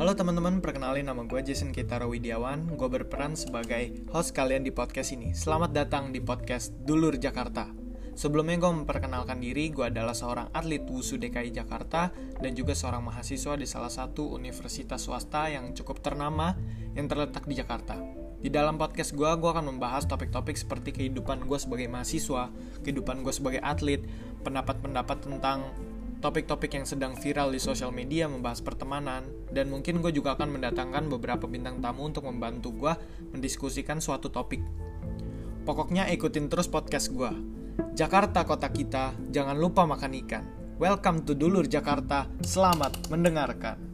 Halo teman-teman, perkenalin nama gue Jason Kitaro Widiawan. Gue berperan sebagai host kalian di podcast ini. Selamat datang di podcast Dulur Jakarta. Sebelumnya gue memperkenalkan diri, gue adalah seorang atlet WUSU DKI Jakarta dan juga seorang mahasiswa di salah satu universitas swasta yang cukup ternama yang terletak di Jakarta. Di dalam podcast gue, gue akan membahas topik-topik seperti kehidupan gue sebagai mahasiswa, kehidupan gue sebagai atlet, pendapat-pendapat tentang topik-topik yang sedang viral di sosial media membahas pertemanan, dan mungkin gue juga akan mendatangkan beberapa bintang tamu untuk membantu gue mendiskusikan suatu topik. Pokoknya ikutin terus podcast gue. Jakarta kota kita, jangan lupa makan ikan. Welcome to Dulur Jakarta, selamat mendengarkan.